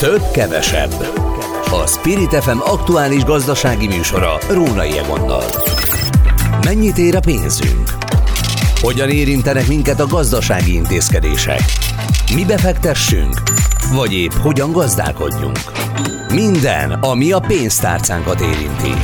Több kevesebb. A Spirit FM aktuális gazdasági műsora Rónai Egonnal. Mennyit ér a pénzünk? Hogyan érintenek minket a gazdasági intézkedések? Mi befektessünk? Vagy épp hogyan gazdálkodjunk? Minden, ami a pénztárcánkat érinti.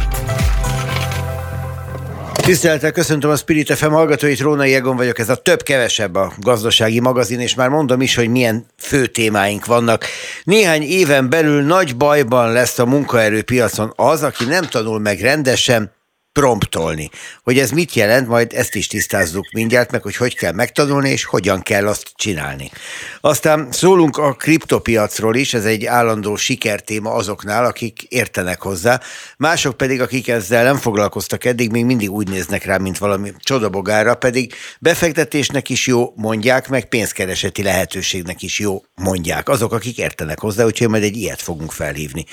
Tisztelettel köszöntöm a Spirit FM hallgatóit, Rónai Egon vagyok, ez a több-kevesebb a gazdasági magazin, és már mondom is, hogy milyen fő témáink vannak. Néhány éven belül nagy bajban lesz a munkaerőpiacon az, aki nem tanul meg rendesen, promptolni. Hogy ez mit jelent, majd ezt is tisztázzuk mindjárt, meg hogy hogy kell megtanulni, és hogyan kell azt csinálni. Aztán szólunk a kriptopiacról is, ez egy állandó sikertéma azoknál, akik értenek hozzá, mások pedig, akik ezzel nem foglalkoztak eddig, még mindig úgy néznek rá, mint valami csodabogára, pedig befektetésnek is jó mondják, meg pénzkereseti lehetőségnek is jó mondják. Azok, akik értenek hozzá, úgyhogy majd egy ilyet fogunk felhívni.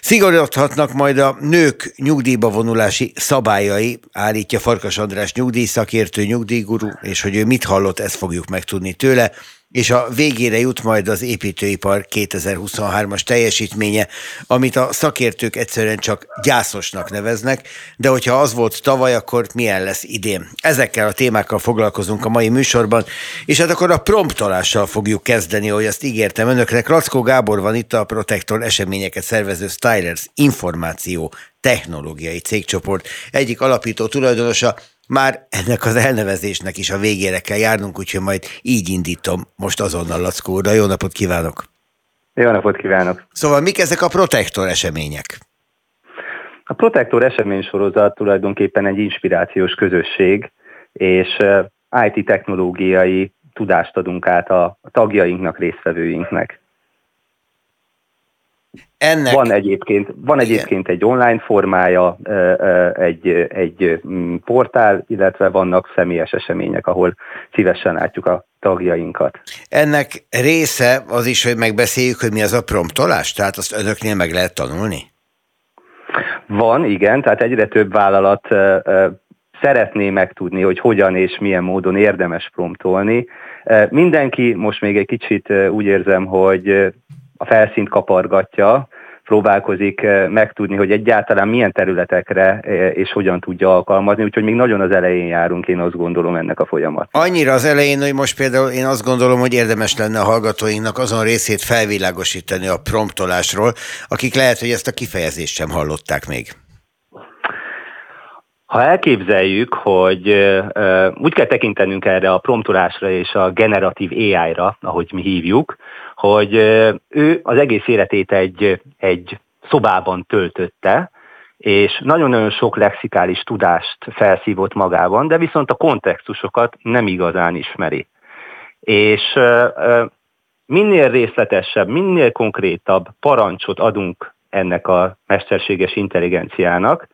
Szigorodhatnak majd a nők nyugdíjba vonulási szabályai, állítja Farkas András nyugdíjszakértő, nyugdíjguru, és hogy ő mit hallott, ezt fogjuk megtudni tőle és a végére jut majd az építőipar 2023-as teljesítménye, amit a szakértők egyszerűen csak gyászosnak neveznek, de hogyha az volt tavaly, akkor milyen lesz idén? Ezekkel a témákkal foglalkozunk a mai műsorban, és hát akkor a promptolással fogjuk kezdeni, ahogy azt ígértem önöknek. Lackó Gábor van itt a Protektor eseményeket szervező Stylers információ technológiai cégcsoport egyik alapító tulajdonosa, már ennek az elnevezésnek is a végére kell járnunk, úgyhogy majd így indítom most azonnal Lackóra. Jó napot kívánok! Jó napot kívánok! Szóval mik ezek a protektor események? A protektor esemény sorozat tulajdonképpen egy inspirációs közösség, és IT technológiai tudást adunk át a tagjainknak, résztvevőinknek. Ennek... Van egyébként, van egyébként egy online formája, egy, egy mm, portál, illetve vannak személyes események, ahol szívesen látjuk a tagjainkat. Ennek része az is, hogy megbeszéljük, hogy mi az a promptolás, tehát azt önöknél meg lehet tanulni? Van, igen, tehát egyre több vállalat szeretné megtudni, hogy hogyan és milyen módon érdemes promptolni. Mindenki most még egy kicsit úgy érzem, hogy a felszínt kapargatja, próbálkozik eh, megtudni, hogy egyáltalán milyen területekre eh, és hogyan tudja alkalmazni, úgyhogy még nagyon az elején járunk, én azt gondolom ennek a folyamat. Annyira az elején, hogy most például én azt gondolom, hogy érdemes lenne a hallgatóinknak azon részét felvilágosítani a promptolásról, akik lehet, hogy ezt a kifejezést sem hallották még. Ha elképzeljük, hogy úgy kell tekintenünk erre a promptolásra és a generatív AI-ra, ahogy mi hívjuk, hogy ő az egész életét egy, egy szobában töltötte, és nagyon-nagyon sok lexikális tudást felszívott magában, de viszont a kontextusokat nem igazán ismeri. És minél részletesebb, minél konkrétabb parancsot adunk ennek a mesterséges intelligenciának,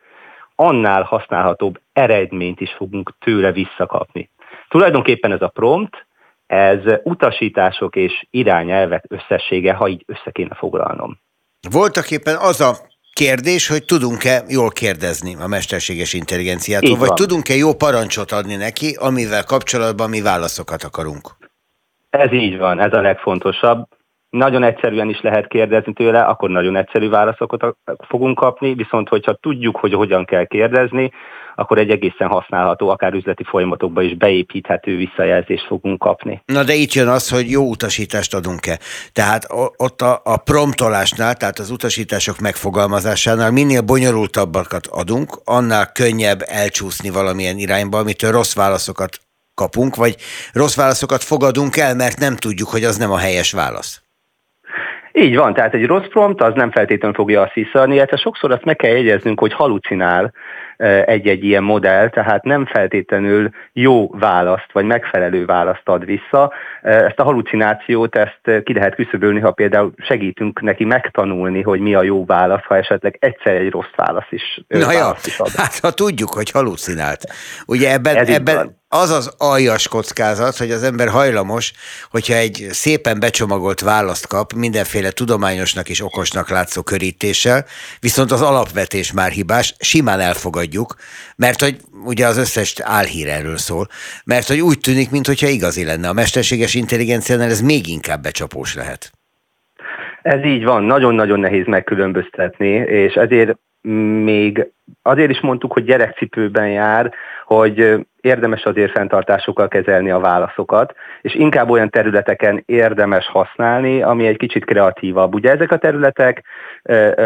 annál használhatóbb eredményt is fogunk tőle visszakapni. Tulajdonképpen ez a prompt, ez utasítások és irányelvek összessége, ha így össze kéne foglalnom. Voltak éppen az a kérdés, hogy tudunk-e jól kérdezni a mesterséges intelligenciától, vagy tudunk-e jó parancsot adni neki, amivel kapcsolatban mi válaszokat akarunk? Ez így van, ez a legfontosabb. Nagyon egyszerűen is lehet kérdezni tőle, akkor nagyon egyszerű válaszokat fogunk kapni, viszont hogyha tudjuk, hogy hogyan kell kérdezni, akkor egy egészen használható, akár üzleti folyamatokba is beépíthető visszajelzést fogunk kapni. Na de itt jön az, hogy jó utasítást adunk-e. Tehát ott a, a promptolásnál, tehát az utasítások megfogalmazásánál minél bonyolultabbakat adunk, annál könnyebb elcsúszni valamilyen irányba, amitől rossz válaszokat kapunk, vagy rossz válaszokat fogadunk el, mert nem tudjuk, hogy az nem a helyes válasz. Így van, tehát egy rossz prompt az nem feltétlenül fogja azt hiszani, illetve sokszor azt meg kell jegyeznünk, hogy halucinál, egy-egy ilyen modell, tehát nem feltétlenül jó választ, vagy megfelelő választ ad vissza. Ezt a halucinációt, ezt ki lehet küszöbölni, ha például segítünk neki megtanulni, hogy mi a jó válasz, ha esetleg egyszer egy rossz válasz is, Na ad. Hát ha tudjuk, hogy halucinált. Ugye ebben, ebben az az aljas kockázat, hogy az ember hajlamos, hogyha egy szépen becsomagolt választ kap, mindenféle tudományosnak és okosnak látszó körítéssel, viszont az alapvetés már hibás, simán elfogadja elfogadjuk, mert hogy ugye az összes álhír erről szól, mert hogy úgy tűnik, mintha igazi lenne. A mesterséges intelligenciánál ez még inkább becsapós lehet. Ez így van, nagyon-nagyon nehéz megkülönböztetni, és ezért még azért is mondtuk, hogy gyerekcipőben jár, hogy érdemes azért fenntartásokkal kezelni a válaszokat, és inkább olyan területeken érdemes használni, ami egy kicsit kreatívabb. Ugye ezek a területek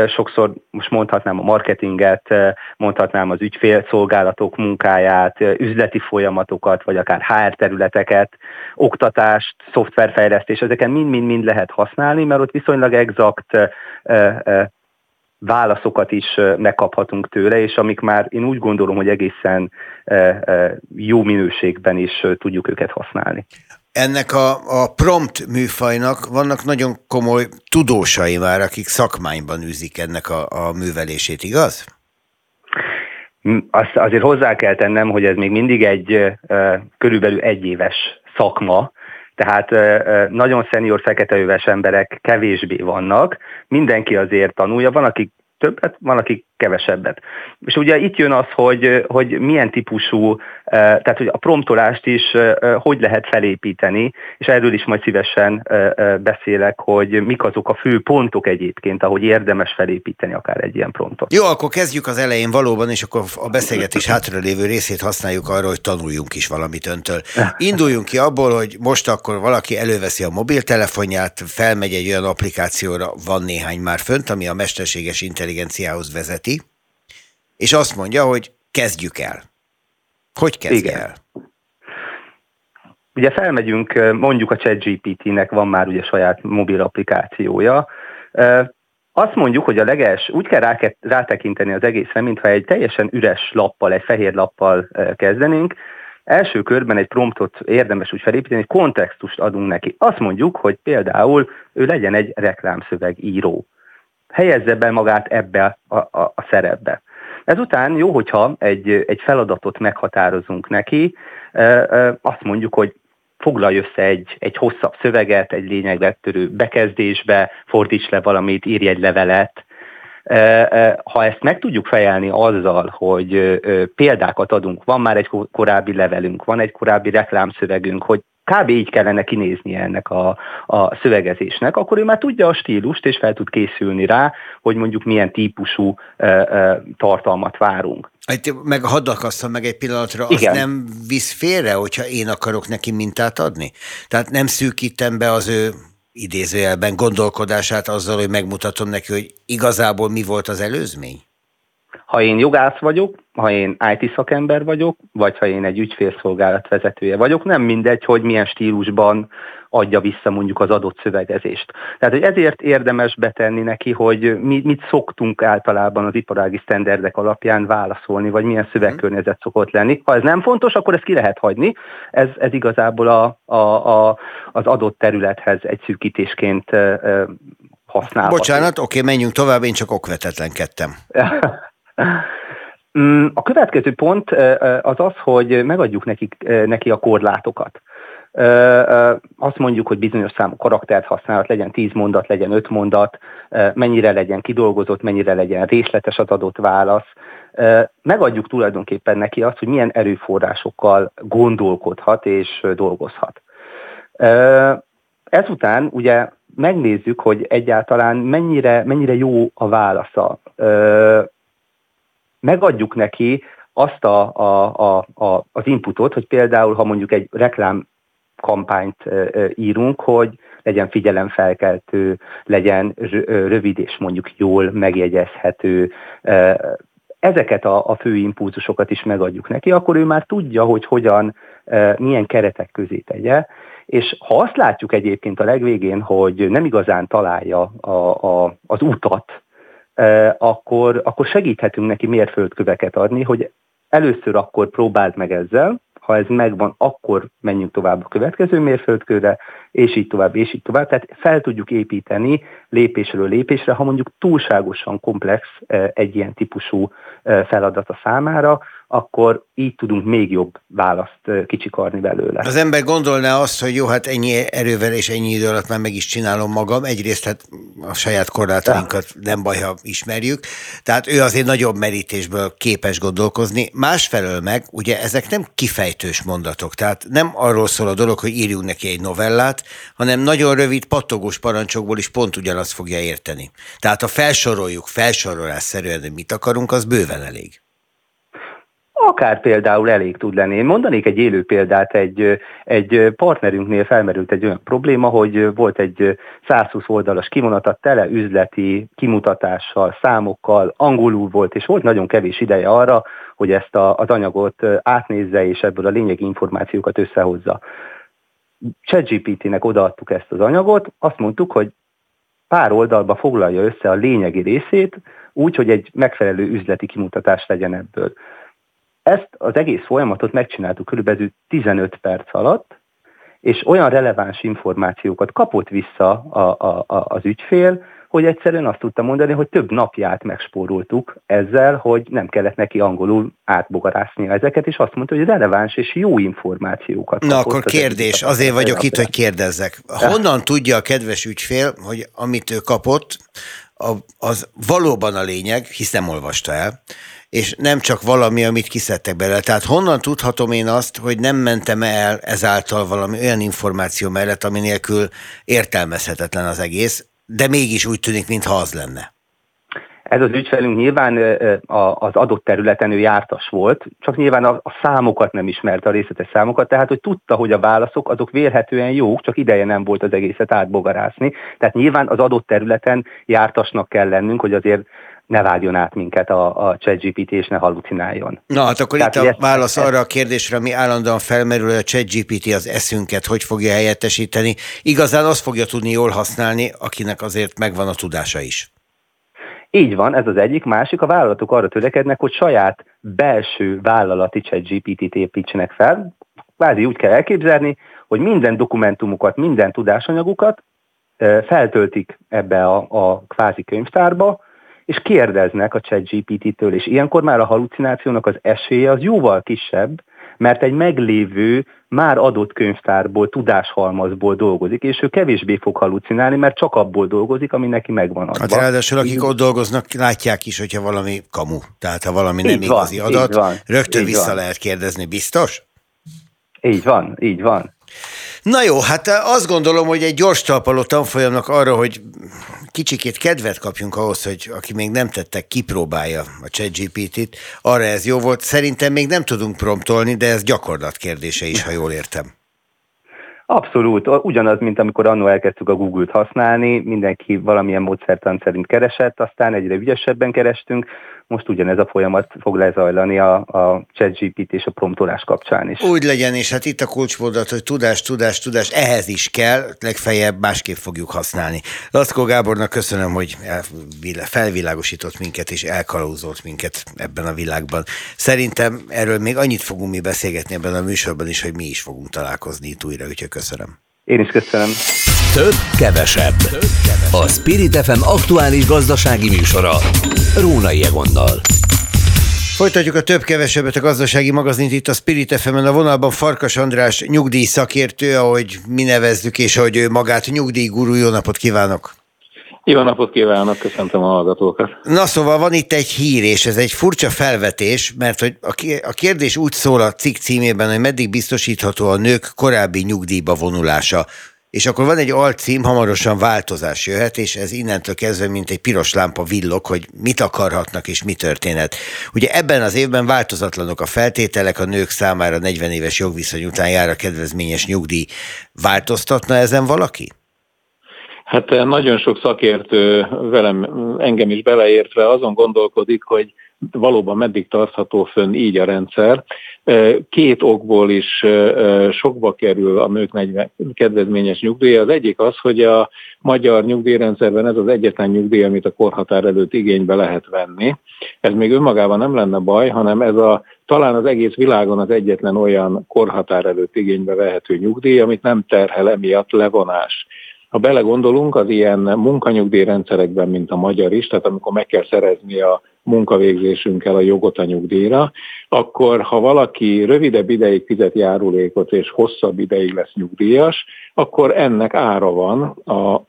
sokszor most mondhatnám a marketinget, mondhatnám az ügyfélszolgálatok munkáját, üzleti folyamatokat, vagy akár HR területeket, oktatást, szoftverfejlesztés, ezeken mind-mind-mind lehet használni, mert ott viszonylag exakt válaszokat is megkaphatunk tőle, és amik már én úgy gondolom, hogy egészen jó minőségben is tudjuk őket használni. Ennek a, a prompt műfajnak vannak nagyon komoly tudósai már, akik szakmányban űzik ennek a, a művelését, igaz? Azt azért hozzá kell tennem, hogy ez még mindig egy körülbelül egyéves szakma, tehát nagyon szenior feketeöves emberek kevésbé vannak, mindenki azért tanulja, van, aki többet, van, aki kevesebbet. És ugye itt jön az, hogy, hogy milyen típusú, tehát hogy a promptolást is hogy lehet felépíteni, és erről is majd szívesen beszélek, hogy mik azok a fő pontok egyébként, ahogy érdemes felépíteni akár egy ilyen promptot. Jó, akkor kezdjük az elején valóban, és akkor a beszélgetés hátralévő részét használjuk arra, hogy tanuljunk is valamit öntől. Induljunk ki abból, hogy most akkor valaki előveszi a mobiltelefonját, felmegy egy olyan applikációra, van néhány már fönt, ami a mesterséges intelligenciához vezeti, és azt mondja, hogy kezdjük el. Hogy kezdj Igen. el? Ugye felmegyünk, mondjuk a ChatGPT-nek van már ugye saját mobil applikációja. Azt mondjuk, hogy a leges, úgy kell rátekinteni az egészre, mintha egy teljesen üres lappal, egy fehér lappal kezdenénk. Első körben egy promptot érdemes úgy felépíteni, egy kontextust adunk neki. Azt mondjuk, hogy például ő legyen egy reklámszövegíró. Helyezze be magát ebbe a, a, a szerepbe. Ezután jó, hogyha egy, egy feladatot meghatározunk neki, azt mondjuk, hogy foglalj össze egy, egy hosszabb szöveget, egy lényegre törő bekezdésbe, fordíts le valamit, írj egy levelet. Ha ezt meg tudjuk fejelni azzal, hogy példákat adunk, van már egy korábbi levelünk, van egy korábbi reklámszövegünk, hogy kb. így kellene kinéznie ennek a, a szövegezésnek, akkor ő már tudja a stílust, és fel tud készülni rá, hogy mondjuk milyen típusú e, e, tartalmat várunk. Meg hadd akasszam meg egy pillanatra, Igen. azt nem visz félre, hogyha én akarok neki mintát adni? Tehát nem szűkítem be az ő idézőjelben gondolkodását azzal, hogy megmutatom neki, hogy igazából mi volt az előzmény? Ha én jogász vagyok, ha én IT szakember vagyok, vagy ha én egy ügyfélszolgálat vezetője vagyok, nem mindegy, hogy milyen stílusban adja vissza mondjuk az adott szövegezést. Tehát, hogy ezért érdemes betenni neki, hogy mi, mit szoktunk általában az iparági sztenderdek alapján válaszolni, vagy milyen szövegkörnyezet szokott lenni. Ha ez nem fontos, akkor ezt ki lehet hagyni. Ez, ez igazából a, a, a, az adott területhez egy szűkítésként használható. Bocsánat, oké, menjünk tovább, én csak okvetetlenkedtem. Mm, a következő pont az az, hogy megadjuk nekik, neki a korlátokat. Azt mondjuk, hogy bizonyos számú karaktert használat, legyen 10 mondat, legyen 5 mondat, mennyire legyen kidolgozott, mennyire legyen részletes az adott válasz. Megadjuk tulajdonképpen neki azt, hogy milyen erőforrásokkal gondolkodhat és dolgozhat. Ezután ugye megnézzük, hogy egyáltalán mennyire, mennyire jó a válasza megadjuk neki azt a, a, a, a, az inputot, hogy például, ha mondjuk egy reklám kampányt írunk, hogy legyen figyelemfelkeltő, legyen rövid és mondjuk jól megjegyezhető, ezeket a, a fő impulzusokat is megadjuk neki, akkor ő már tudja, hogy hogyan, milyen keretek közé tegye, és ha azt látjuk egyébként a legvégén, hogy nem igazán találja a, a, az utat akkor, akkor segíthetünk neki mérföldköveket adni, hogy először akkor próbáld meg ezzel, ha ez megvan, akkor menjünk tovább a következő mérföldkőre, és így tovább, és így tovább. Tehát fel tudjuk építeni lépésről lépésre, ha mondjuk túlságosan komplex egy ilyen típusú feladat a számára, akkor így tudunk még jobb választ kicsikarni belőle. Az ember gondolná azt, hogy jó, hát ennyi erővel és ennyi idő alatt már meg is csinálom magam. Egyrészt hát a saját korlátainkat nem baj, ha ismerjük. Tehát ő azért nagyobb merítésből képes gondolkozni. Másfelől meg, ugye ezek nem kifejtős mondatok. Tehát nem arról szól a dolog, hogy írjunk neki egy novellát, hanem nagyon rövid, pattogós parancsokból is pont ugyanazt fogja érteni. Tehát ha felsoroljuk felsorolásszerűen, hogy mit akarunk, az bőven elég. Akár például elég tud lenni. Én mondanék egy élő példát, egy, egy partnerünknél felmerült egy olyan probléma, hogy volt egy 120 oldalas kivonata tele üzleti kimutatással, számokkal, angolul volt, és volt nagyon kevés ideje arra, hogy ezt a, az anyagot átnézze, és ebből a lényegi információkat összehozza. ChatGPT-nek odaadtuk ezt az anyagot, azt mondtuk, hogy pár oldalba foglalja össze a lényegi részét, úgy, hogy egy megfelelő üzleti kimutatás legyen ebből. Ezt az egész folyamatot megcsináltuk körülbelül 15 perc alatt, és olyan releváns információkat kapott vissza a, a, a, az ügyfél, hogy egyszerűen azt tudta mondani, hogy több napját megspóroltuk ezzel, hogy nem kellett neki angolul átbogarászni ezeket, és azt mondta, hogy releváns és jó információkat. Na akkor kérdés, azért vagyok itt, hogy kérdezzek. Honnan tudja a kedves ügyfél, hogy amit ő kapott, az valóban a lényeg, hisz nem olvasta el, és nem csak valami, amit kiszedtek belőle. Tehát honnan tudhatom én azt, hogy nem mentem el ezáltal valami olyan információ mellett, ami nélkül értelmezhetetlen az egész, de mégis úgy tűnik, mintha az lenne. Ez az ügyfelünk nyilván az adott területen ő jártas volt, csak nyilván a, számokat nem ismerte, a részletes számokat, tehát hogy tudta, hogy a válaszok azok vélhetően jók, csak ideje nem volt az egészet átbogarászni. Tehát nyilván az adott területen jártasnak kell lennünk, hogy azért ne vágjon át minket a, a ChatGPT, és ne halucináljon. Na hát akkor Tehát, itt a válasz ezt, arra a kérdésre, ami állandóan felmerül, hogy a ChatGPT az eszünket hogy fogja helyettesíteni. Igazán azt fogja tudni jól használni, akinek azért megvan a tudása is. Így van, ez az egyik. Másik, a vállalatok arra törekednek, hogy saját belső vállalati ChatGPT-t építsenek fel. Kvázi úgy kell elképzelni, hogy minden dokumentumukat, minden tudásanyagukat feltöltik ebbe a, a kvázi könyvtárba, és kérdeznek a ChatGPT-től, és ilyenkor már a halucinációnak az esélye az jóval kisebb, mert egy meglévő, már adott könyvtárból, tudáshalmazból dolgozik, és ő kevésbé fog halucinálni, mert csak abból dolgozik, ami neki megvan adva. Hát ráadásul akik ott dolgoznak, látják is, hogyha valami kamu, tehát ha valami nem így igazi van, adat, van, rögtön vissza van. lehet kérdezni, biztos? Így van, így van. Na jó, hát azt gondolom, hogy egy gyors talpaló tanfolyamnak arra, hogy kicsikét kedvet kapjunk ahhoz, hogy aki még nem tettek, kipróbálja a ChatGPT-t, arra ez jó volt. Szerintem még nem tudunk promptolni, de ez gyakorlat kérdése is, ha jól értem. Abszolút, ugyanaz, mint amikor annó elkezdtük a Google-t használni, mindenki valamilyen módszertan szerint keresett, aztán egyre ügyesebben kerestünk, most ugyanez a folyamat fog lezajlani a, a ChatGPT és a promptolás kapcsán is. Úgy legyen, és hát itt a kulcsmondat, hogy tudás, tudás, tudás, ehhez is kell, legfeljebb másképp fogjuk használni. Laszkó Gábornak köszönöm, hogy felvilágosított minket és elkalózott minket ebben a világban. Szerintem erről még annyit fogunk mi beszélgetni ebben a műsorban is, hogy mi is fogunk találkozni itt újra, úgyhogy köszönöm. Én is köszönöm. Több, kevesebb. A Spirit FM aktuális gazdasági műsora. Rónai Egonnal. Folytatjuk a több-kevesebbet a gazdasági magazint itt a Spirit fm a vonalban Farkas András nyugdíj szakértő, ahogy mi nevezzük, és ahogy ő magát nyugdíjgurú. Jó napot kívánok! Jó napot kívánok, köszöntöm a hallgatókat. Na szóval van itt egy hír, és ez egy furcsa felvetés, mert hogy a kérdés úgy szól a cikk címében, hogy meddig biztosítható a nők korábbi nyugdíjba vonulása. És akkor van egy alcím, hamarosan változás jöhet, és ez innentől kezdve, mint egy piros lámpa villog, hogy mit akarhatnak és mi történet. Ugye ebben az évben változatlanok a feltételek, a nők számára 40 éves jogviszony után jár a kedvezményes nyugdíj. Változtatna ezen valaki? Hát eh, nagyon sok szakértő velem, engem is beleértve azon gondolkodik, hogy valóban meddig tartható fönn így a rendszer. Eh, két okból is eh, sokba kerül a nők kedvezményes nyugdíj. Az egyik az, hogy a magyar nyugdíjrendszerben ez az egyetlen nyugdíj, amit a korhatár előtt igénybe lehet venni. Ez még önmagában nem lenne baj, hanem ez a talán az egész világon az egyetlen olyan korhatár előtt igénybe vehető nyugdíj, amit nem terhel emiatt levonás. Ha belegondolunk, az ilyen munkanyugdíjrendszerekben, mint a magyar is, tehát amikor meg kell szerezni a munkavégzésünkkel a jogot a nyugdíjra, akkor ha valaki rövidebb ideig fizet járulékot és hosszabb ideig lesz nyugdíjas, akkor ennek ára van a,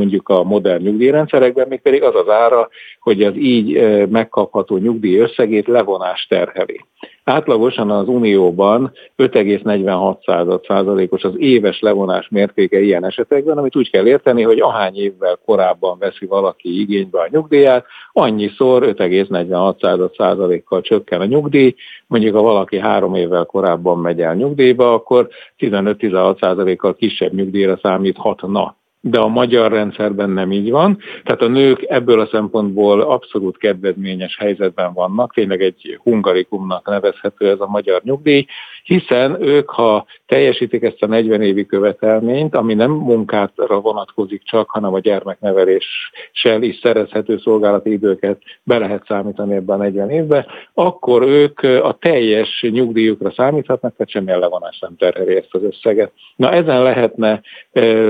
mondjuk a modern nyugdíjrendszerekben, még pedig az az ára, hogy az így megkapható nyugdíj összegét levonás terheli. Átlagosan az Unióban 5,46 százalékos az éves levonás mértéke ilyen esetekben, amit úgy kell érteni, hogy ahány évvel korábban veszi valaki igénybe a nyugdíját, annyiszor 5,46 százalékkal csökken a nyugdíj, mondjuk ha valaki három évvel korábban megy el nyugdíjba, akkor 15-16 százalékkal kisebb nyugdíjra számíthatna de a magyar rendszerben nem így van. Tehát a nők ebből a szempontból abszolút kedvezményes helyzetben vannak, tényleg egy hungarikumnak nevezhető ez a magyar nyugdíj, hiszen ők, ha teljesítik ezt a 40 évi követelményt, ami nem munkátra vonatkozik csak, hanem a gyermekneveléssel is szerezhető szolgálati időket be lehet számítani ebben a 40 évben, akkor ők a teljes nyugdíjukra számíthatnak, tehát semmilyen levonás nem terheli ezt az összeget. Na ezen lehetne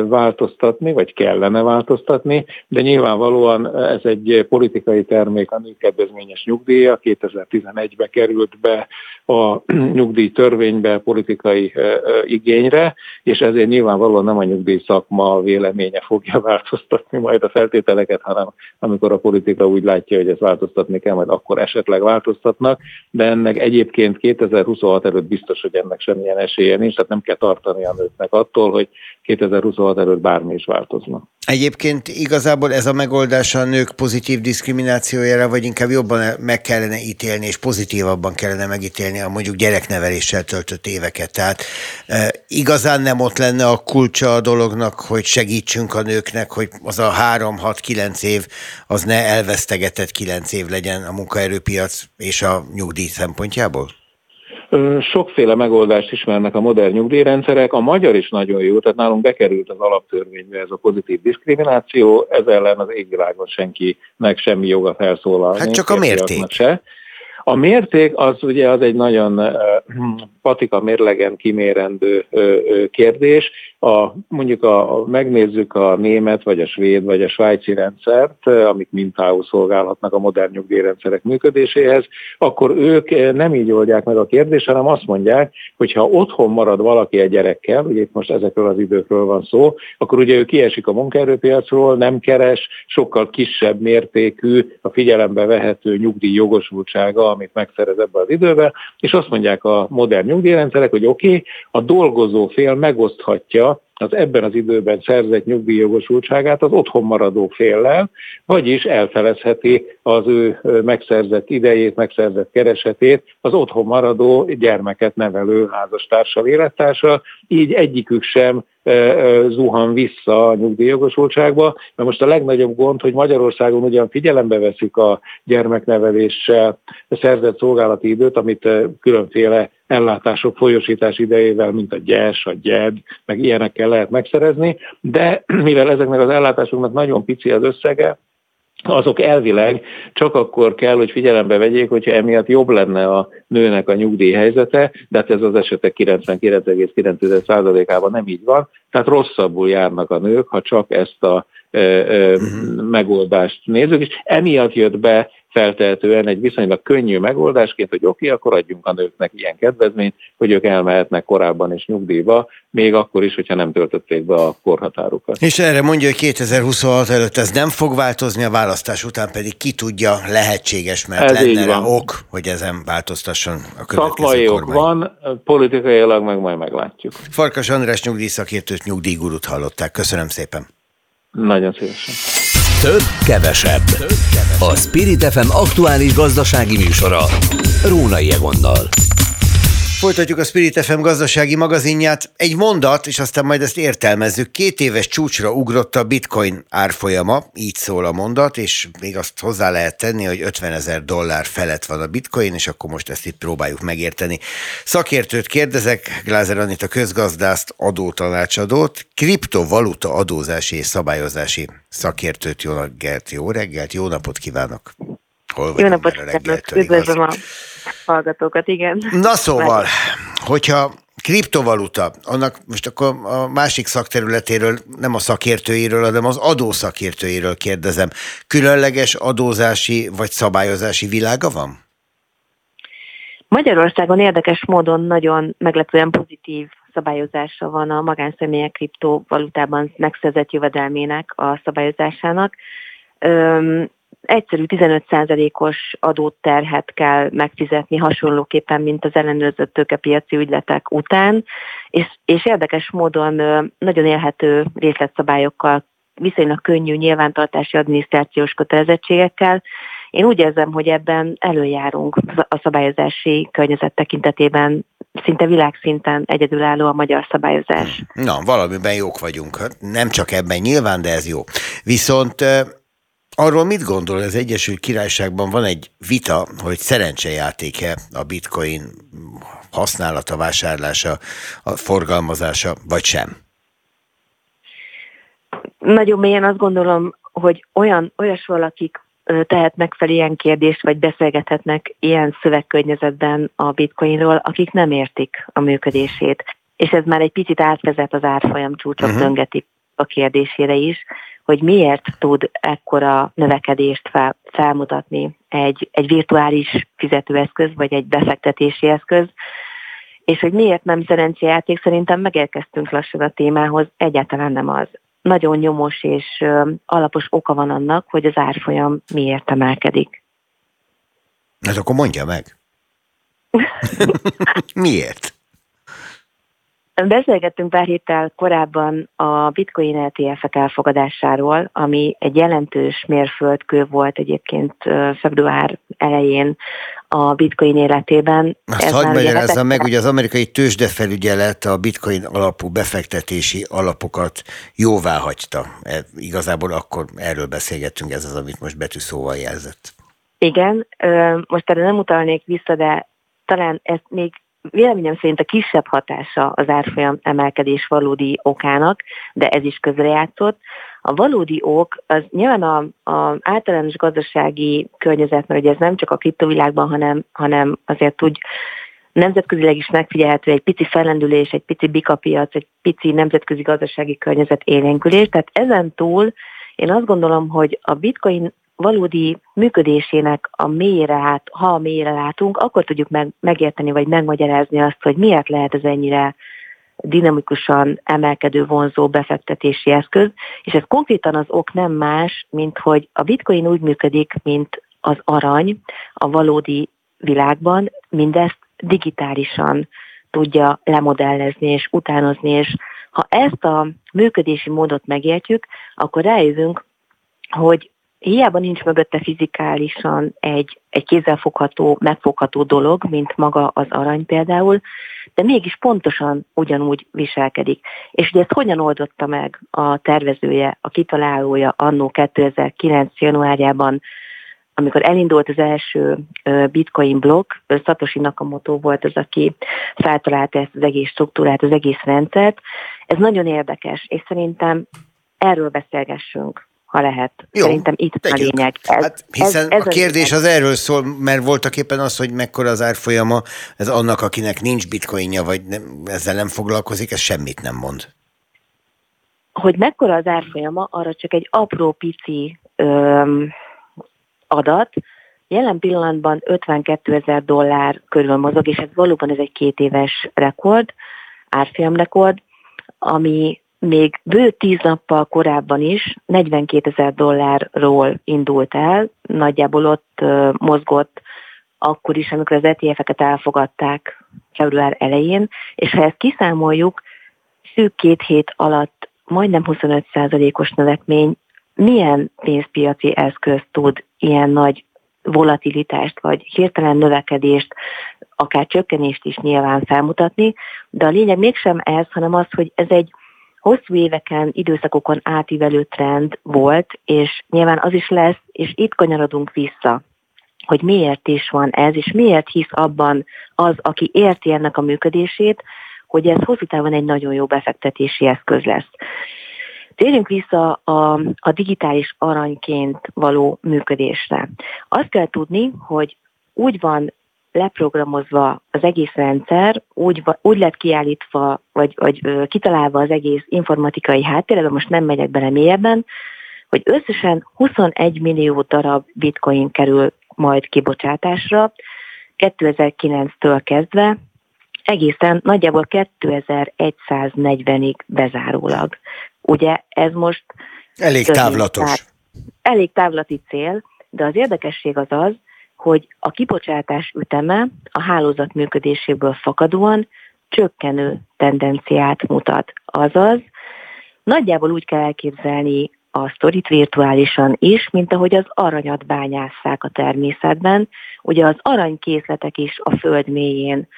változtatni, vagy kellene változtatni, de nyilvánvalóan ez egy politikai termék, a nőkedvezményes nyugdíja, 2011-be került be a nyugdíjtörvénybe politikai igényre, és ezért nyilvánvalóan nem a nyugdíj szakma véleménye fogja változtatni majd a feltételeket, hanem amikor a politika úgy látja, hogy ezt változtatni kell, majd akkor esetleg változtatnak, de ennek egyébként 2026 előtt biztos, hogy ennek semmilyen esélye nincs, tehát nem kell tartani a nőknek attól, hogy 2026 előtt bármi is változna. Egyébként igazából ez a megoldás a nők pozitív diszkriminációjára, vagy inkább jobban meg kellene ítélni, és pozitívabban kellene megítélni a mondjuk gyerekneveléssel töltött éveket. Tehát e, igazán nem ott lenne a kulcsa a dolognak, hogy segítsünk a nőknek, hogy az a három, hat, kilenc év az ne elvesztegetett kilenc év legyen a munkaerőpiac és a nyugdíj szempontjából? Sokféle megoldást ismernek a modern nyugdíjrendszerek, a magyar is nagyon jó, tehát nálunk bekerült az alaptörvénybe ez a pozitív diszkrimináció, ez ellen az égvilágon senkinek semmi joga felszólalni. Hát csak a mérték. Se. A mérték az ugye az egy nagyon patika mérlegen kimérendő kérdés. A, mondjuk a, a, megnézzük a német, vagy a svéd, vagy a svájci rendszert, amik mintául szolgálhatnak a modern nyugdíjrendszerek működéséhez, akkor ők nem így oldják meg a kérdést, hanem azt mondják, hogy ha otthon marad valaki egy gyerekkel, ugye itt most ezekről az időkről van szó, akkor ugye ő kiesik a munkaerőpiacról, nem keres, sokkal kisebb mértékű, a figyelembe vehető nyugdíj jogosultsága, amit megszerez ebbe az időben, és azt mondják a modern nyugdíjrendszerek, hogy oké, okay, a dolgozó fél megoszthatja az ebben az időben szerzett nyugdíjjogosultságát az otthon maradó féllel, vagyis elfelezheti az ő megszerzett idejét, megszerzett keresetét az otthon maradó gyermeket nevelő házastársal, élettársal, így egyikük sem zuhan vissza a nyugdíjjogosultságba, mert most a legnagyobb gond, hogy Magyarországon ugyan figyelembe veszik a gyermekneveléssel szerzett szolgálati időt, amit különféle ellátások folyosítás idejével, mint a gyes, a gyed, meg ilyenekkel lehet megszerezni, de mivel ezeknek az ellátásoknak nagyon pici az összege, azok elvileg csak akkor kell, hogy figyelembe vegyék, hogyha emiatt jobb lenne a nőnek a nyugdíj helyzete, de hát ez az esetek 99,9%-ában nem így van, tehát rosszabbul járnak a nők, ha csak ezt a e, e, uh-huh. megoldást nézzük, és emiatt jött be feltehetően egy viszonylag könnyű megoldásként, hogy oké, okay, akkor adjunk a nőknek ilyen kedvezményt, hogy ők elmehetnek korábban is nyugdíjba, még akkor is, hogyha nem töltötték be a korhatárukat. És erre mondja, hogy 2026 előtt ez nem fog változni, a választás után pedig ki tudja, lehetséges, mert ez lenne rá ok, hogy ezen változtasson a következő Szakmai ok van, politikailag meg majd meglátjuk. Farkas András nyugdíjszakértőt, nyugdíjgurut hallották. Köszönöm szépen. Nagyon szívesen. Több, kevesebb. A Spirit FM aktuális gazdasági műsora. Rónai Egonnal. Folytatjuk a Spirit FM gazdasági magazinját. Egy mondat, és aztán majd ezt értelmezzük. Két éves csúcsra ugrott a bitcoin árfolyama, így szól a mondat, és még azt hozzá lehet tenni, hogy 50 ezer dollár felett van a bitcoin, és akkor most ezt itt próbáljuk megérteni. Szakértőt kérdezek, Glázer a közgazdászt, adótanácsadót, kriptovaluta adózási és szabályozási szakértőt. Jó reggelt, jó reggelt, jó napot kívánok! Hol jó napot kívánok, üdvözlöm a hallgatókat, igen. Na szóval, hogyha kriptovaluta, annak most akkor a másik szakterületéről, nem a szakértőiről, hanem az adószakértőiről kérdezem. Különleges adózási vagy szabályozási világa van? Magyarországon érdekes módon nagyon meglepően pozitív szabályozása van a magánszemélyek kriptovalutában megszerzett jövedelmének a szabályozásának. Öm, egyszerű 15%-os adóterhet kell megfizetni hasonlóképpen, mint az ellenőrzött tőkepiaci ügyletek után, és, és érdekes módon nagyon élhető részletszabályokkal, viszonylag könnyű nyilvántartási adminisztrációs kötelezettségekkel. Én úgy érzem, hogy ebben előjárunk a szabályozási környezet tekintetében szinte világszinten egyedülálló a magyar szabályozás. Na, valamiben jók vagyunk. Nem csak ebben nyilván, de ez jó. Viszont Arról mit gondol, az Egyesült Királyságban van egy vita, hogy szerencsejáték-e a bitcoin használata, vásárlása, a forgalmazása, vagy sem? Nagyon mélyen azt gondolom, hogy olyan, olyas valakik tehetnek fel ilyen kérdést, vagy beszélgethetnek ilyen szövegkörnyezetben a bitcoinról, akik nem értik a működését. És ez már egy picit átvezet az árfolyam csúcsok uh-huh. döngeti a kérdésére is, hogy miért tud ekkora növekedést fel, felmutatni egy, egy virtuális fizetőeszköz, vagy egy befektetési eszköz, és hogy miért nem szerencsejáték, szerintem megérkeztünk lassan a témához, egyáltalán nem az. Nagyon nyomos és alapos oka van annak, hogy az árfolyam miért emelkedik. Hát akkor mondja meg. miért? Beszélgettünk pár héttel korábban a bitcoin ETF-ek elfogadásáról, ami egy jelentős mérföldkő volt egyébként február elején a bitcoin életében. Azt hagyd magyarázzam meg, hogy az amerikai tőzsdefelügyelet a bitcoin alapú befektetési alapokat jóvá hagyta. E, igazából akkor erről beszélgettünk, ez az, amit most betűszóval jelzett. Igen, most erre nem utalnék vissza, de talán ezt még véleményem szerint a kisebb hatása az árfolyam emelkedés valódi okának, de ez is közrejátszott. A valódi ok az nyilván a, a általános gazdasági környezet, mert ugye ez nem csak a kriptovilágban, hanem, hanem azért úgy nemzetközileg is megfigyelhető egy pici fellendülés, egy pici bikapiac, egy pici nemzetközi gazdasági környezet élénkülés. Tehát ezen túl én azt gondolom, hogy a bitcoin valódi működésének a mélyre át, ha a mélyre látunk, akkor tudjuk meg, megérteni vagy megmagyarázni azt, hogy miért lehet ez ennyire dinamikusan emelkedő vonzó befektetési eszköz, és ez konkrétan az ok nem más, mint hogy a bitcoin úgy működik, mint az arany a valódi világban, mindezt digitálisan tudja lemodellezni és utánozni, és ha ezt a működési módot megértjük, akkor rájövünk, hogy hiába nincs mögötte fizikálisan egy, egy kézzelfogható, megfogható dolog, mint maga az arany például, de mégis pontosan ugyanúgy viselkedik. És ugye ezt hogyan oldotta meg a tervezője, a kitalálója annó 2009. januárjában, amikor elindult az első bitcoin blokk, Satoshi Nakamoto volt az, aki feltalálta ezt az egész struktúrát, az egész rendszert. Ez nagyon érdekes, és szerintem erről beszélgessünk ha lehet. Jó, Szerintem itt tegyük. a lényeg. Ez, hát hiszen ez, ez a kérdés az erről szól, mert voltak éppen az, hogy mekkora az árfolyama, ez annak, akinek nincs bitcoinja, vagy nem, ezzel nem foglalkozik, ez semmit nem mond. Hogy mekkora az árfolyama, arra csak egy apró pici öm, adat. Jelen pillanatban 52 ezer dollár körül mozog, és ez valóban ez egy két éves rekord, árfolyamrekord, ami még bő tíz nappal korábban is 42 ezer dollárról indult el, nagyjából ott mozgott akkor is, amikor az ETF-eket elfogadták február elején, és ha ezt kiszámoljuk, szűk két hét alatt majdnem 25%-os növekmény, milyen pénzpiaci eszköz tud ilyen nagy volatilitást, vagy hirtelen növekedést, akár csökkenést is nyilván felmutatni, de a lényeg mégsem ez, hanem az, hogy ez egy hosszú éveken, időszakokon átívelő trend volt, és nyilván az is lesz, és itt kanyarodunk vissza, hogy miért is van ez, és miért hisz abban az, aki érti ennek a működését, hogy ez hosszú távon egy nagyon jó befektetési eszköz lesz. Térjünk vissza a, a digitális aranyként való működésre. Azt kell tudni, hogy úgy van leprogramozva az egész rendszer, úgy, úgy lett kiállítva, vagy, vagy kitalálva az egész informatikai háttér, most nem megyek bele mélyebben, hogy összesen 21 millió darab bitcoin kerül majd kibocsátásra 2009-től kezdve, egészen nagyjából 2140-ig bezárólag. Ugye ez most... Elég távlatos. Elég távlati cél, de az érdekesség az az, hogy a kibocsátás üteme a hálózat működéséből fakadóan csökkenő tendenciát mutat. Azaz, nagyjából úgy kell elképzelni a sztorit virtuálisan is, mint ahogy az aranyat bányásszák a természetben. Ugye az aranykészletek is a föld mélyén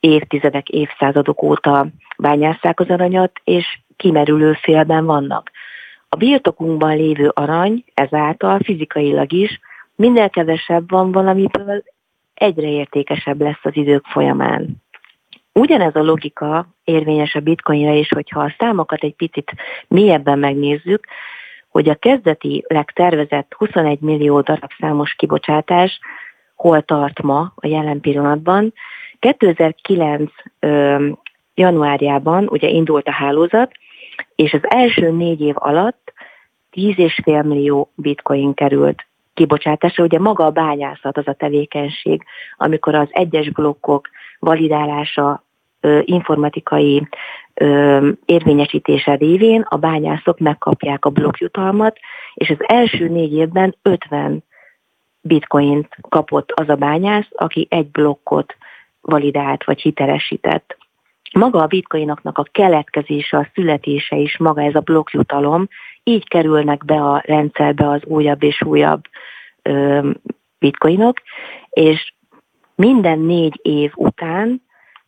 évtizedek, évszázadok óta bányásszák az aranyat, és kimerülő félben vannak. A birtokunkban lévő arany ezáltal fizikailag is minél kevesebb van valamiből, egyre értékesebb lesz az idők folyamán. Ugyanez a logika érvényes a bitcoinra is, hogyha a számokat egy picit mélyebben megnézzük, hogy a kezdeti tervezett 21 millió darab számos kibocsátás hol tart ma a jelen pillanatban. 2009 ö, januárjában ugye indult a hálózat, és az első négy év alatt 10,5 millió bitcoin került kibocsátásra. Ugye maga a bányászat az a tevékenység, amikor az egyes blokkok validálása, informatikai érvényesítése révén a bányászok megkapják a blokkjutalmat, és az első négy évben 50 bitcoint kapott az a bányász, aki egy blokkot validált vagy hitelesített. Maga a bitcoinoknak a keletkezése, a születése is, maga ez a blokkjutalom, így kerülnek be a rendszerbe az újabb és újabb ö, bitcoinok, és minden négy év után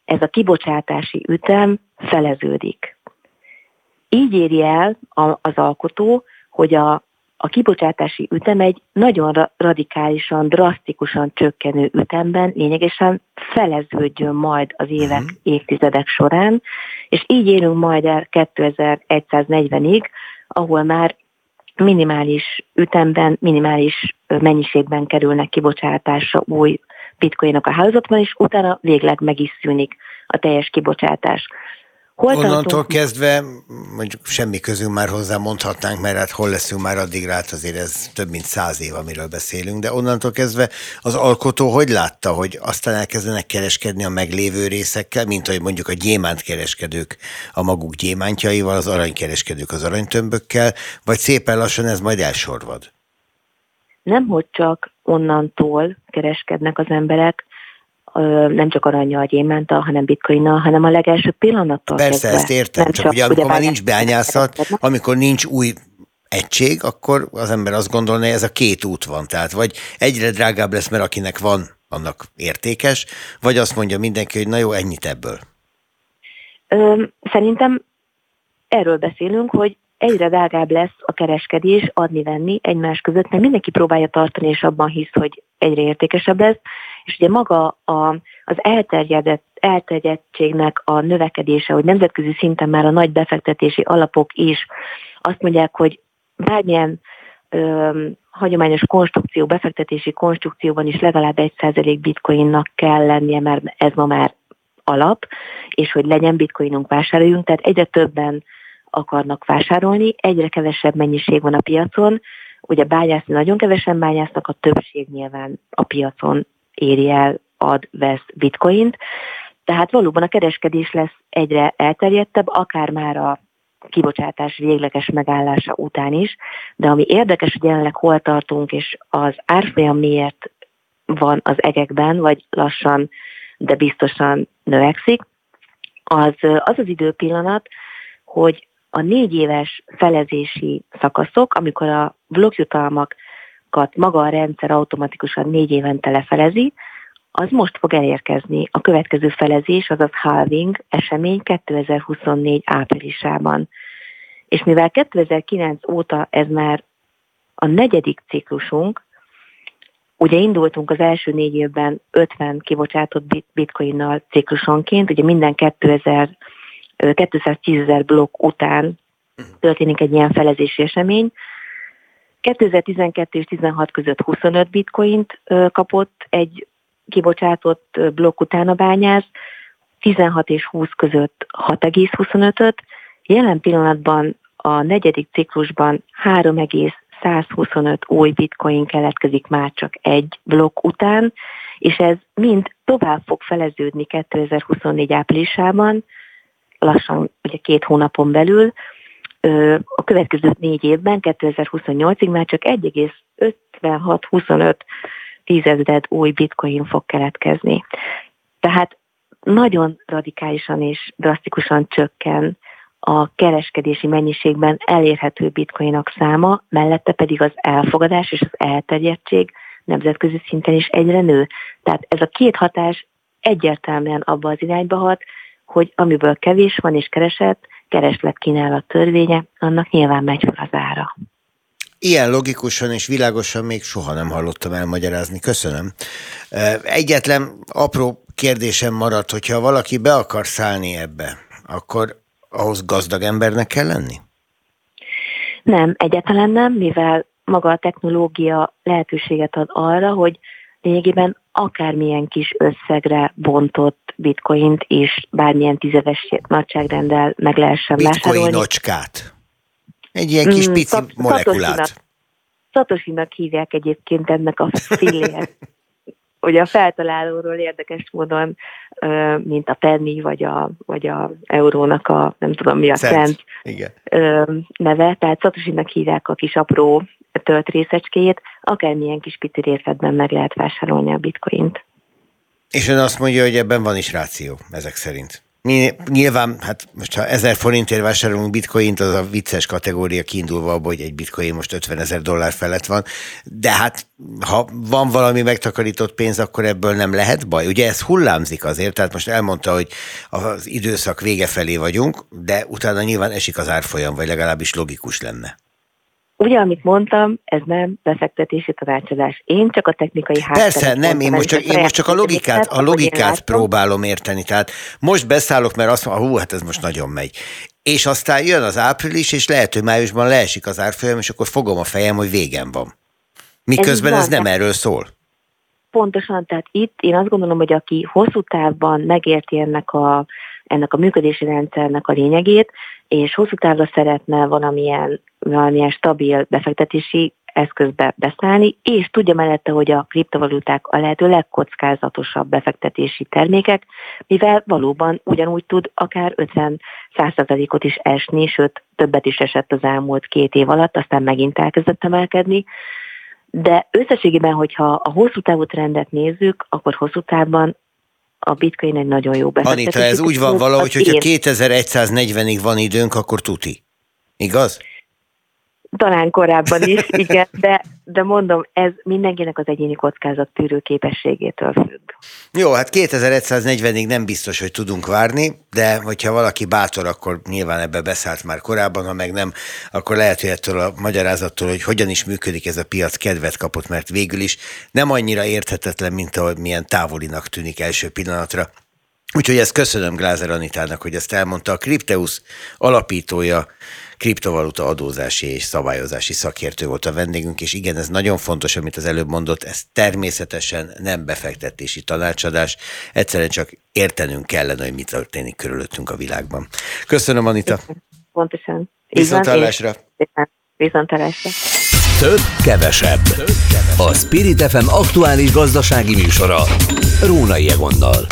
ez a kibocsátási ütem feleződik. Így éri el az alkotó, hogy a, a kibocsátási ütem egy nagyon radikálisan, drasztikusan csökkenő ütemben lényegesen feleződjön majd az évek, uh-huh. évtizedek során, és így érünk majd el 2140-ig, ahol már minimális ütemben, minimális mennyiségben kerülnek kibocsátásra új bitcoinok a hálózatban, és utána végleg meg is szűnik a teljes kibocsátás. Hol Onnantól kezdve, mondjuk semmi közül már hozzá mondhatnánk, mert hát hol leszünk már addig rá, azért ez több mint száz év, amiről beszélünk, de onnantól kezdve az alkotó hogy látta, hogy aztán elkezdenek kereskedni a meglévő részekkel, mint hogy mondjuk a gyémánt kereskedők a maguk gyémántjaival, az aranykereskedők az aranytömbökkel, vagy szépen lassan ez majd elsorvad? Nem, hogy csak onnantól kereskednek az emberek, nem csak aranyjal, gyémántal, hanem bitcoinnal, hanem a legelső pillanattól Persze, kezdve. ezt értem, nem csak, csak ugye amikor már nincs beányászat, amikor nincs új egység, akkor az ember azt gondolná, hogy ez a két út van. Tehát vagy egyre drágább lesz, mert akinek van, annak értékes, vagy azt mondja mindenki, hogy na jó, ennyit ebből. Ö, szerintem erről beszélünk, hogy egyre drágább lesz a kereskedés, adni-venni egymás között, mert mindenki próbálja tartani, és abban hisz, hogy egyre értékesebb lesz, és ugye maga a, az elterjedett, elterjedtségnek a növekedése, hogy nemzetközi szinten már a nagy befektetési alapok is azt mondják, hogy bármilyen ö, hagyományos konstrukció, befektetési konstrukcióban is legalább 1% bitcoinnak kell lennie, mert ez ma már alap, és hogy legyen bitcoinunk, vásároljunk, tehát egyre többen akarnak vásárolni, egyre kevesebb mennyiség van a piacon, ugye bányászni nagyon kevesen bányásznak, a többség nyilván a piacon éri el, ad, vesz bitcoint, tehát valóban a kereskedés lesz egyre elterjedtebb, akár már a kibocsátás végleges megállása után is, de ami érdekes, hogy jelenleg hol tartunk, és az árfolyam miért van az egekben, vagy lassan, de biztosan növekszik, az az, az időpillanat, hogy a négy éves felezési szakaszok, amikor a blokkjutalmakat maga a rendszer automatikusan négy évente lefelezi, az most fog elérkezni. A következő felezés, azaz halving esemény 2024 áprilisában. És mivel 2009 óta ez már a negyedik ciklusunk, ugye indultunk az első négy évben 50 kibocsátott bitcoinnal ciklusonként, ugye minden 2000 210 ezer blokk után történik egy ilyen felezési esemény. 2012 és 16 között 25 bitcoint kapott egy kibocsátott blokk utána bányász 16 és 20 között 6,25-öt, jelen pillanatban a negyedik ciklusban 3,125 új bitcoin keletkezik már csak egy blokk után, és ez mind tovább fog feleződni 2024 áprilisában, lassan ugye két hónapon belül, a következő négy évben, 2028-ig már csak 1,56-25 tízezred új bitcoin fog keletkezni. Tehát nagyon radikálisan és drasztikusan csökken a kereskedési mennyiségben elérhető bitcoinok száma, mellette pedig az elfogadás és az elterjedtség nemzetközi szinten is egyre nő. Tehát ez a két hatás egyértelműen abba az irányba hat, hogy amiből kevés van és keresett, kereslet kínálat törvénye, annak nyilván megy fel az ára. Ilyen logikusan és világosan még soha nem hallottam elmagyarázni. Köszönöm. Egyetlen apró kérdésem maradt, hogyha valaki be akar szállni ebbe, akkor ahhoz gazdag embernek kell lenni? Nem, egyáltalán nem, mivel maga a technológia lehetőséget ad arra, hogy lényegében akármilyen kis összegre bontott bitcoint és bármilyen tizedes nagyságrendel meg lehessen Bitcoin vásárolni. Bitcoinocskát. Egy ilyen kis mm, pici szat- molekulát. Szatosinak hívják egyébként ennek a fillért. Ugye a feltalálóról érdekes módon, mint a penny, vagy a, vagy a eurónak a, nem tudom mi a cent, cent Igen. neve, tehát Szatosinak hívják a kis apró tölt részecskét, akármilyen kis pici részletben meg lehet vásárolni a bitcoint. És ön azt mondja, hogy ebben van is ráció, ezek szerint. Nyilván, hát most ha ezer forintért vásárolunk bitcoint, az a vicces kategória kiindulva abból, hogy egy bitcoin most 50 ezer dollár felett van, de hát ha van valami megtakarított pénz, akkor ebből nem lehet baj. Ugye ez hullámzik azért, tehát most elmondta, hogy az időszak vége felé vagyunk, de utána nyilván esik az árfolyam, vagy legalábbis logikus lenne. Ugye, amit mondtam, ez nem befektetési tanácsadás. Én csak a technikai hátteret Persze, nem, én most, csak, én most csak a logikát, a logikát próbálom érteni. Tehát most beszállok, mert azt mondom, hú, hát ez most nagyon megy. És aztán jön az április, és lehet, hogy májusban leesik az árfolyam, és akkor fogom a fejem, hogy végem van. Miközben ez, ez nem erről szól. Pontosan, tehát itt én azt gondolom, hogy aki hosszú távban megérti ennek a, ennek a működési rendszernek a lényegét, és hosszú távra szeretne valamilyen, valamilyen stabil befektetési eszközbe beszállni, és tudja mellette, hogy a kriptovaluták a lehető legkockázatosabb befektetési termékek, mivel valóban ugyanúgy tud akár 50-100%-ot is esni, sőt többet is esett az elmúlt két év alatt, aztán megint elkezdett emelkedni. De összességében, hogyha a hosszú távú trendet nézzük, akkor hosszú távban a bitcoin egy nagyon jó befektetés. Anita, ez úgy van valahogy, hogyha 2140-ig van időnk, akkor tuti. Igaz? Talán korábban is, igen, de, de mondom, ez mindenkinek az egyéni kockázat tűrő képességétől függ. Jó, hát 2140-ig nem biztos, hogy tudunk várni, de hogyha valaki bátor, akkor nyilván ebbe beszállt már korábban, ha meg nem, akkor lehet, hogy ettől a magyarázattól, hogy hogyan is működik ez a piac, kedvet kapott, mert végül is nem annyira érthetetlen, mint ahogy milyen távolinak tűnik első pillanatra. Úgyhogy ezt köszönöm Glázer Anitának, hogy ezt elmondta. A Crypteus alapítója, kriptovaluta adózási és szabályozási szakértő volt a vendégünk, és igen, ez nagyon fontos, amit az előbb mondott, ez természetesen nem befektetési tanácsadás, egyszerűen csak értenünk kellene, hogy mi történik körülöttünk a világban. Köszönöm, Anita. Pontosan. Viszontlátásra. Viszontlátásra. Több, kevesebb. A Spirit FM aktuális gazdasági műsora. Rónai Egonnal.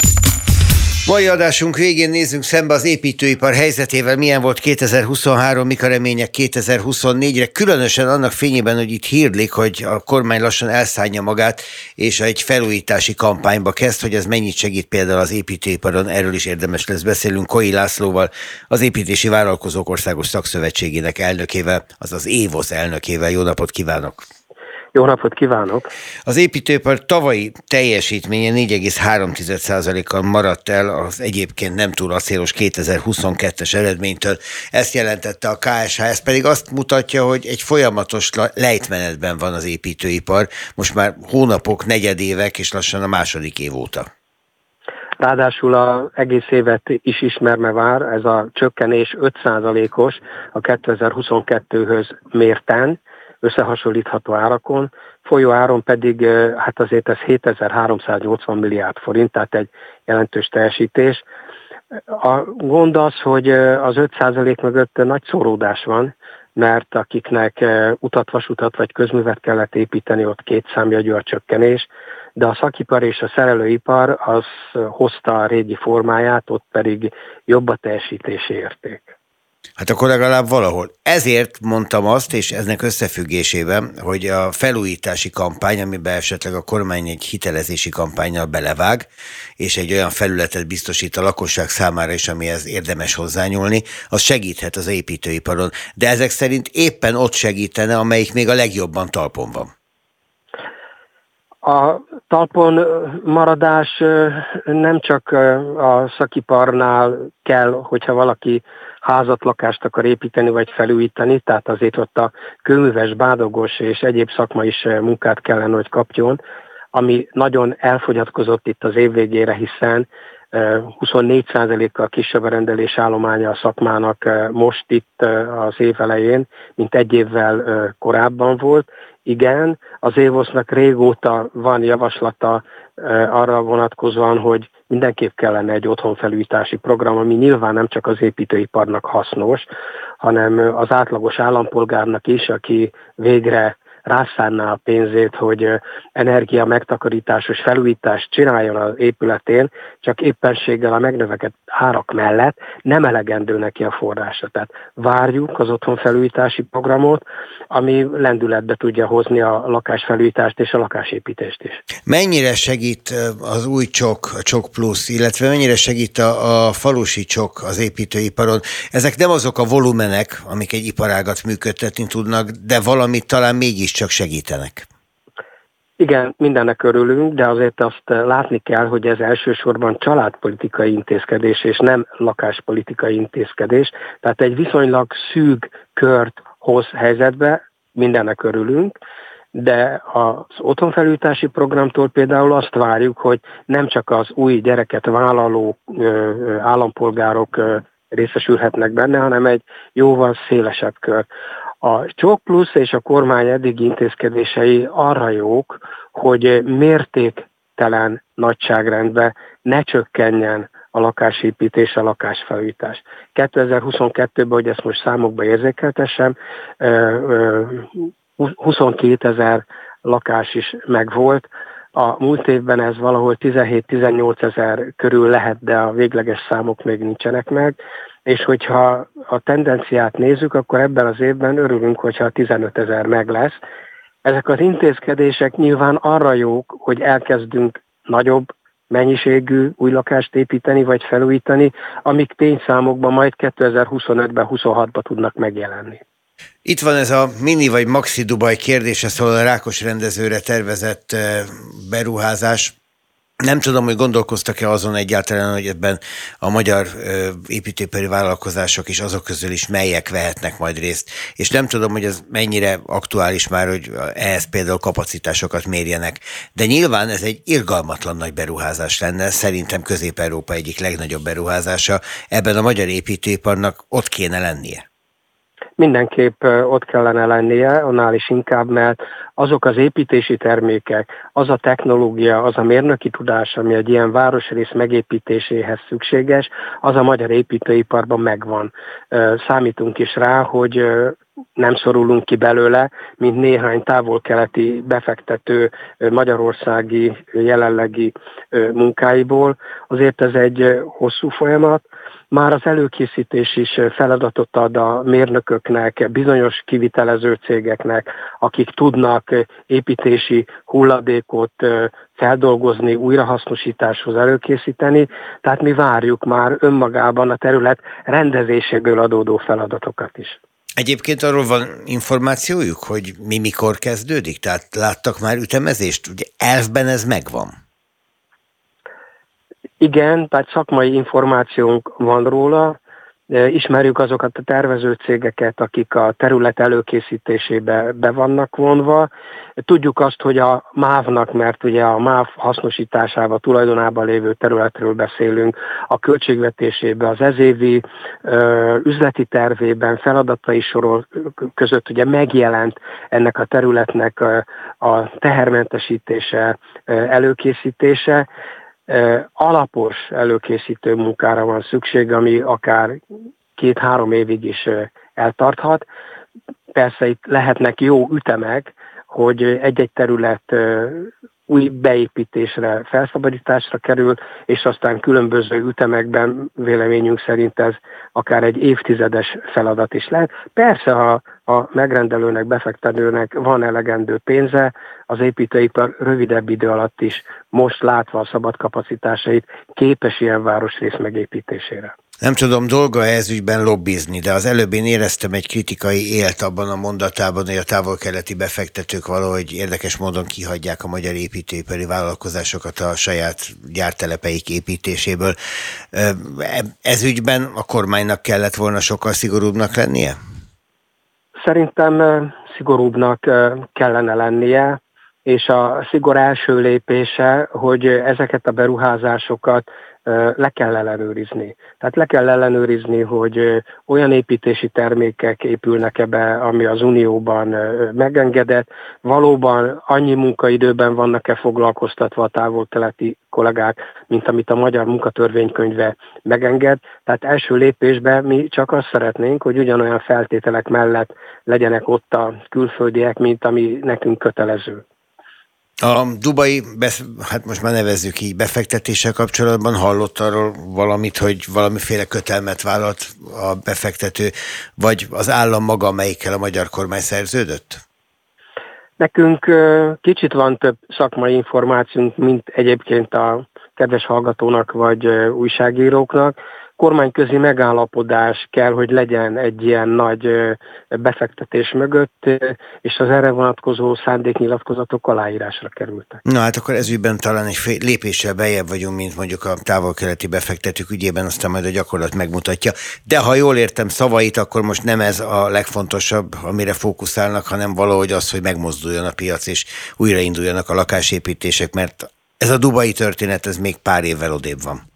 Mai adásunk végén nézzünk szembe az építőipar helyzetével, milyen volt 2023, mik a remények 2024-re, különösen annak fényében, hogy itt hírlik, hogy a kormány lassan elszállja magát, és egy felújítási kampányba kezd, hogy ez mennyit segít például az építőiparon, erről is érdemes lesz beszélünk Koi Lászlóval, az Építési Vállalkozók Országos Szakszövetségének elnökével, azaz Évoz elnökével. Jó napot kívánok! Jó napot kívánok! Az építőipar tavalyi teljesítménye 4,3%-kal maradt el az egyébként nem túl acélos 2022-es eredménytől. Ezt jelentette a KSH, ez pedig azt mutatja, hogy egy folyamatos lejtmenetben van az építőipar, most már hónapok, negyedévek és lassan a második év óta. Ráadásul az egész évet is ismerve vár, ez a csökkenés 5%-os a 2022-höz mérten, összehasonlítható árakon, folyóáron pedig hát azért ez 7380 milliárd forint, tehát egy jelentős teljesítés. A gond az, hogy az 5% mögött nagy szóródás van, mert akiknek utat, vasutat vagy közművet kellett építeni, ott két számjegyű a csökkenés, de a szakipar és a szerelőipar az hozta a régi formáját, ott pedig jobb a teljesítési érték. Hát akkor legalább valahol. Ezért mondtam azt, és eznek összefüggésében, hogy a felújítási kampány, amiben esetleg a kormány egy hitelezési kampányjal belevág, és egy olyan felületet biztosít a lakosság számára is, amihez érdemes hozzányúlni, az segíthet az építőiparon. De ezek szerint éppen ott segítene, amelyik még a legjobban talpon van. A talpon maradás nem csak a szakiparnál kell, hogyha valaki házat, lakást akar építeni vagy felújítani, tehát azért ott a kőműves, bádogos és egyéb szakma is munkát kellene, hogy kapjon, ami nagyon elfogyatkozott itt az év végére, hiszen 24%-kal kisebb a rendelés állománya a szakmának most itt az év elején, mint egy évvel korábban volt. Igen, az Évosznak régóta van javaslata arra vonatkozóan, hogy mindenképp kellene egy otthonfelújítási program, ami nyilván nem csak az építőiparnak hasznos, hanem az átlagos állampolgárnak is, aki végre rászánná a pénzét, hogy energia megtakarításos felújítást csináljon az épületén, csak éppenséggel a megnövekedett árak mellett nem elegendő neki a forrása. Tehát várjuk az otthonfelújítási programot, ami lendületbe tudja hozni a lakásfelújítást és a lakásépítést is. Mennyire segít az új csok, a csok plusz, illetve mennyire segít a, a falusi csok az építőiparon? Ezek nem azok a volumenek, amik egy iparágat működtetni tudnak, de valamit talán mégis mégiscsak segítenek. Igen, mindennek örülünk, de azért azt látni kell, hogy ez elsősorban családpolitikai intézkedés, és nem lakáspolitikai intézkedés. Tehát egy viszonylag szűk kört hoz helyzetbe, mindennek örülünk, de az otthonfelújítási programtól például azt várjuk, hogy nem csak az új gyereket vállaló állampolgárok részesülhetnek benne, hanem egy jóval szélesebb kör. A Csok Plusz és a kormány eddig intézkedései arra jók, hogy mértéktelen nagyságrendben ne csökkenjen a lakásépítés, a lakásfelújítás. 2022-ben, hogy ezt most számokba érzékeltessem, 22 ezer lakás is megvolt. A múlt évben ez valahol 17-18 ezer körül lehet, de a végleges számok még nincsenek meg és hogyha a tendenciát nézzük, akkor ebben az évben örülünk, hogyha 15 ezer meg lesz. Ezek az intézkedések nyilván arra jók, hogy elkezdünk nagyobb mennyiségű új lakást építeni vagy felújítani, amik tényszámokban majd 2025-ben, 26-ban tudnak megjelenni. Itt van ez a mini vagy maxi Dubaj kérdése, szóval a Rákos rendezőre tervezett eh, beruházás. Nem tudom, hogy gondolkoztak-e azon egyáltalán, hogy ebben a magyar építőipari vállalkozások is azok közül is melyek vehetnek majd részt. És nem tudom, hogy ez mennyire aktuális már, hogy ehhez például kapacitásokat mérjenek. De nyilván ez egy irgalmatlan nagy beruházás lenne, szerintem Közép-Európa egyik legnagyobb beruházása. Ebben a magyar építőiparnak ott kéne lennie mindenképp ott kellene lennie, annál is inkább, mert azok az építési termékek, az a technológia, az a mérnöki tudás, ami egy ilyen városrész megépítéséhez szükséges, az a magyar építőiparban megvan. Számítunk is rá, hogy nem szorulunk ki belőle, mint néhány távol-keleti befektető magyarországi jelenlegi munkáiból. Azért ez egy hosszú folyamat, már az előkészítés is feladatot ad a mérnököknek, bizonyos kivitelező cégeknek, akik tudnak építési hulladékot feldolgozni, újrahasznosításhoz előkészíteni, tehát mi várjuk már önmagában a terület rendezéséből adódó feladatokat is. Egyébként arról van információjuk, hogy mi mikor kezdődik? Tehát láttak már ütemezést? Ugye elfben ez megvan. Igen, tehát szakmai információnk van róla, ismerjük azokat a tervező cégeket, akik a terület előkészítésébe be vannak vonva. Tudjuk azt, hogy a MÁV-nak, mert ugye a MÁV hasznosításával, tulajdonában lévő területről beszélünk, a költségvetésében, az ezévi üzleti tervében, feladatai sorol között ugye megjelent ennek a területnek a tehermentesítése, előkészítése, alapos előkészítő munkára van szükség, ami akár két-három évig is eltarthat. Persze itt lehetnek jó ütemek, hogy egy-egy terület új beépítésre, felszabadításra kerül, és aztán különböző ütemekben véleményünk szerint ez akár egy évtizedes feladat is lehet. Persze, ha a megrendelőnek, befektetőnek van elegendő pénze, az építőipar rövidebb idő alatt is most látva a szabad kapacitásait képes ilyen városrész megépítésére. Nem tudom, dolga ez ügyben lobbizni, de az előbb én éreztem egy kritikai élt abban a mondatában, hogy a távol-keleti befektetők valahogy érdekes módon kihagyják a magyar építőipari vállalkozásokat a saját gyártelepeik építéséből. Ez ügyben a kormánynak kellett volna sokkal szigorúbbnak lennie? Szerintem szigorúbbnak kellene lennie, és a szigor első lépése, hogy ezeket a beruházásokat le kell ellenőrizni. Tehát le kell ellenőrizni, hogy olyan építési termékek épülnek ebbe, ami az Unióban megengedett, valóban annyi munkaidőben vannak-e foglalkoztatva a távol-keleti kollégák, mint amit a magyar munkatörvénykönyve megenged. Tehát első lépésben mi csak azt szeretnénk, hogy ugyanolyan feltételek mellett legyenek ott a külföldiek, mint ami nekünk kötelező. A dubai, hát most már nevezzük így, befektetéssel kapcsolatban hallott arról valamit, hogy valamiféle kötelmet vállalt a befektető, vagy az állam maga, amelyikkel a magyar kormány szerződött? Nekünk kicsit van több szakmai információnk, mint egyébként a kedves hallgatónak vagy újságíróknak kormányközi megállapodás kell, hogy legyen egy ilyen nagy befektetés mögött, és az erre vonatkozó szándéknyilatkozatok aláírásra kerültek. Na hát akkor ezügyben talán egy lépéssel bejebb vagyunk, mint mondjuk a távol-keleti befektetők ügyében, aztán majd a gyakorlat megmutatja. De ha jól értem szavait, akkor most nem ez a legfontosabb, amire fókuszálnak, hanem valahogy az, hogy megmozduljon a piac, és újrainduljanak a lakásépítések, mert ez a dubai történet, ez még pár évvel odébb van.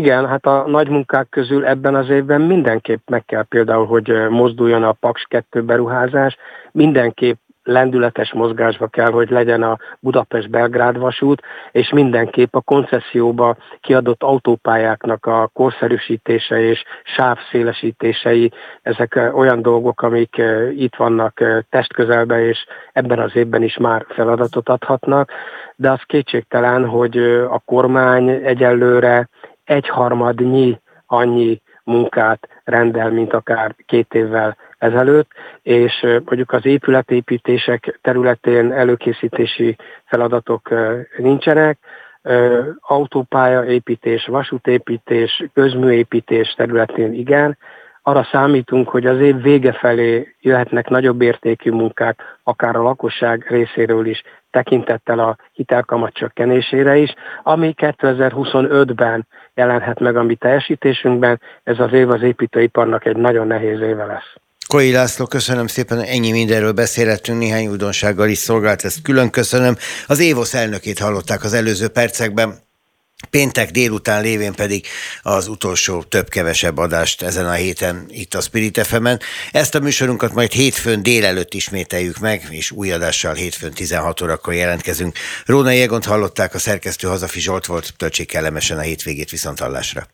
Igen, hát a nagy munkák közül ebben az évben mindenképp meg kell például, hogy mozduljon a Paks 2 beruházás, mindenképp lendületes mozgásba kell, hogy legyen a Budapest-Belgrád vasút, és mindenképp a koncesszióba kiadott autópályáknak a korszerűsítése és sávszélesítései, ezek olyan dolgok, amik itt vannak testközelbe, és ebben az évben is már feladatot adhatnak, de az kétségtelen, hogy a kormány egyelőre egyharmadnyi annyi munkát rendel, mint akár két évvel ezelőtt, és mondjuk az épületépítések területén előkészítési feladatok nincsenek, autópálya építés, vasútépítés, közműépítés területén igen, arra számítunk, hogy az év vége felé jöhetnek nagyobb értékű munkák, akár a lakosság részéről is, tekintettel a hitelkamat csökkenésére is, ami 2025-ben jelenhet meg a mi teljesítésünkben. Ez az év az építőiparnak egy nagyon nehéz éve lesz. Koi László, köszönöm szépen, ennyi mindenről beszélhetünk, néhány újdonsággal is szolgált, ezt külön köszönöm. Az Évosz elnökét hallották az előző percekben. Péntek délután lévén pedig az utolsó több-kevesebb adást ezen a héten itt a Spirit fm -en. Ezt a műsorunkat majd hétfőn délelőtt ismételjük meg, és új adással hétfőn 16 órakor jelentkezünk. Róna Jegont hallották, a szerkesztő Hazafi Zsolt volt, töltsék kellemesen a hétvégét viszont hallásra.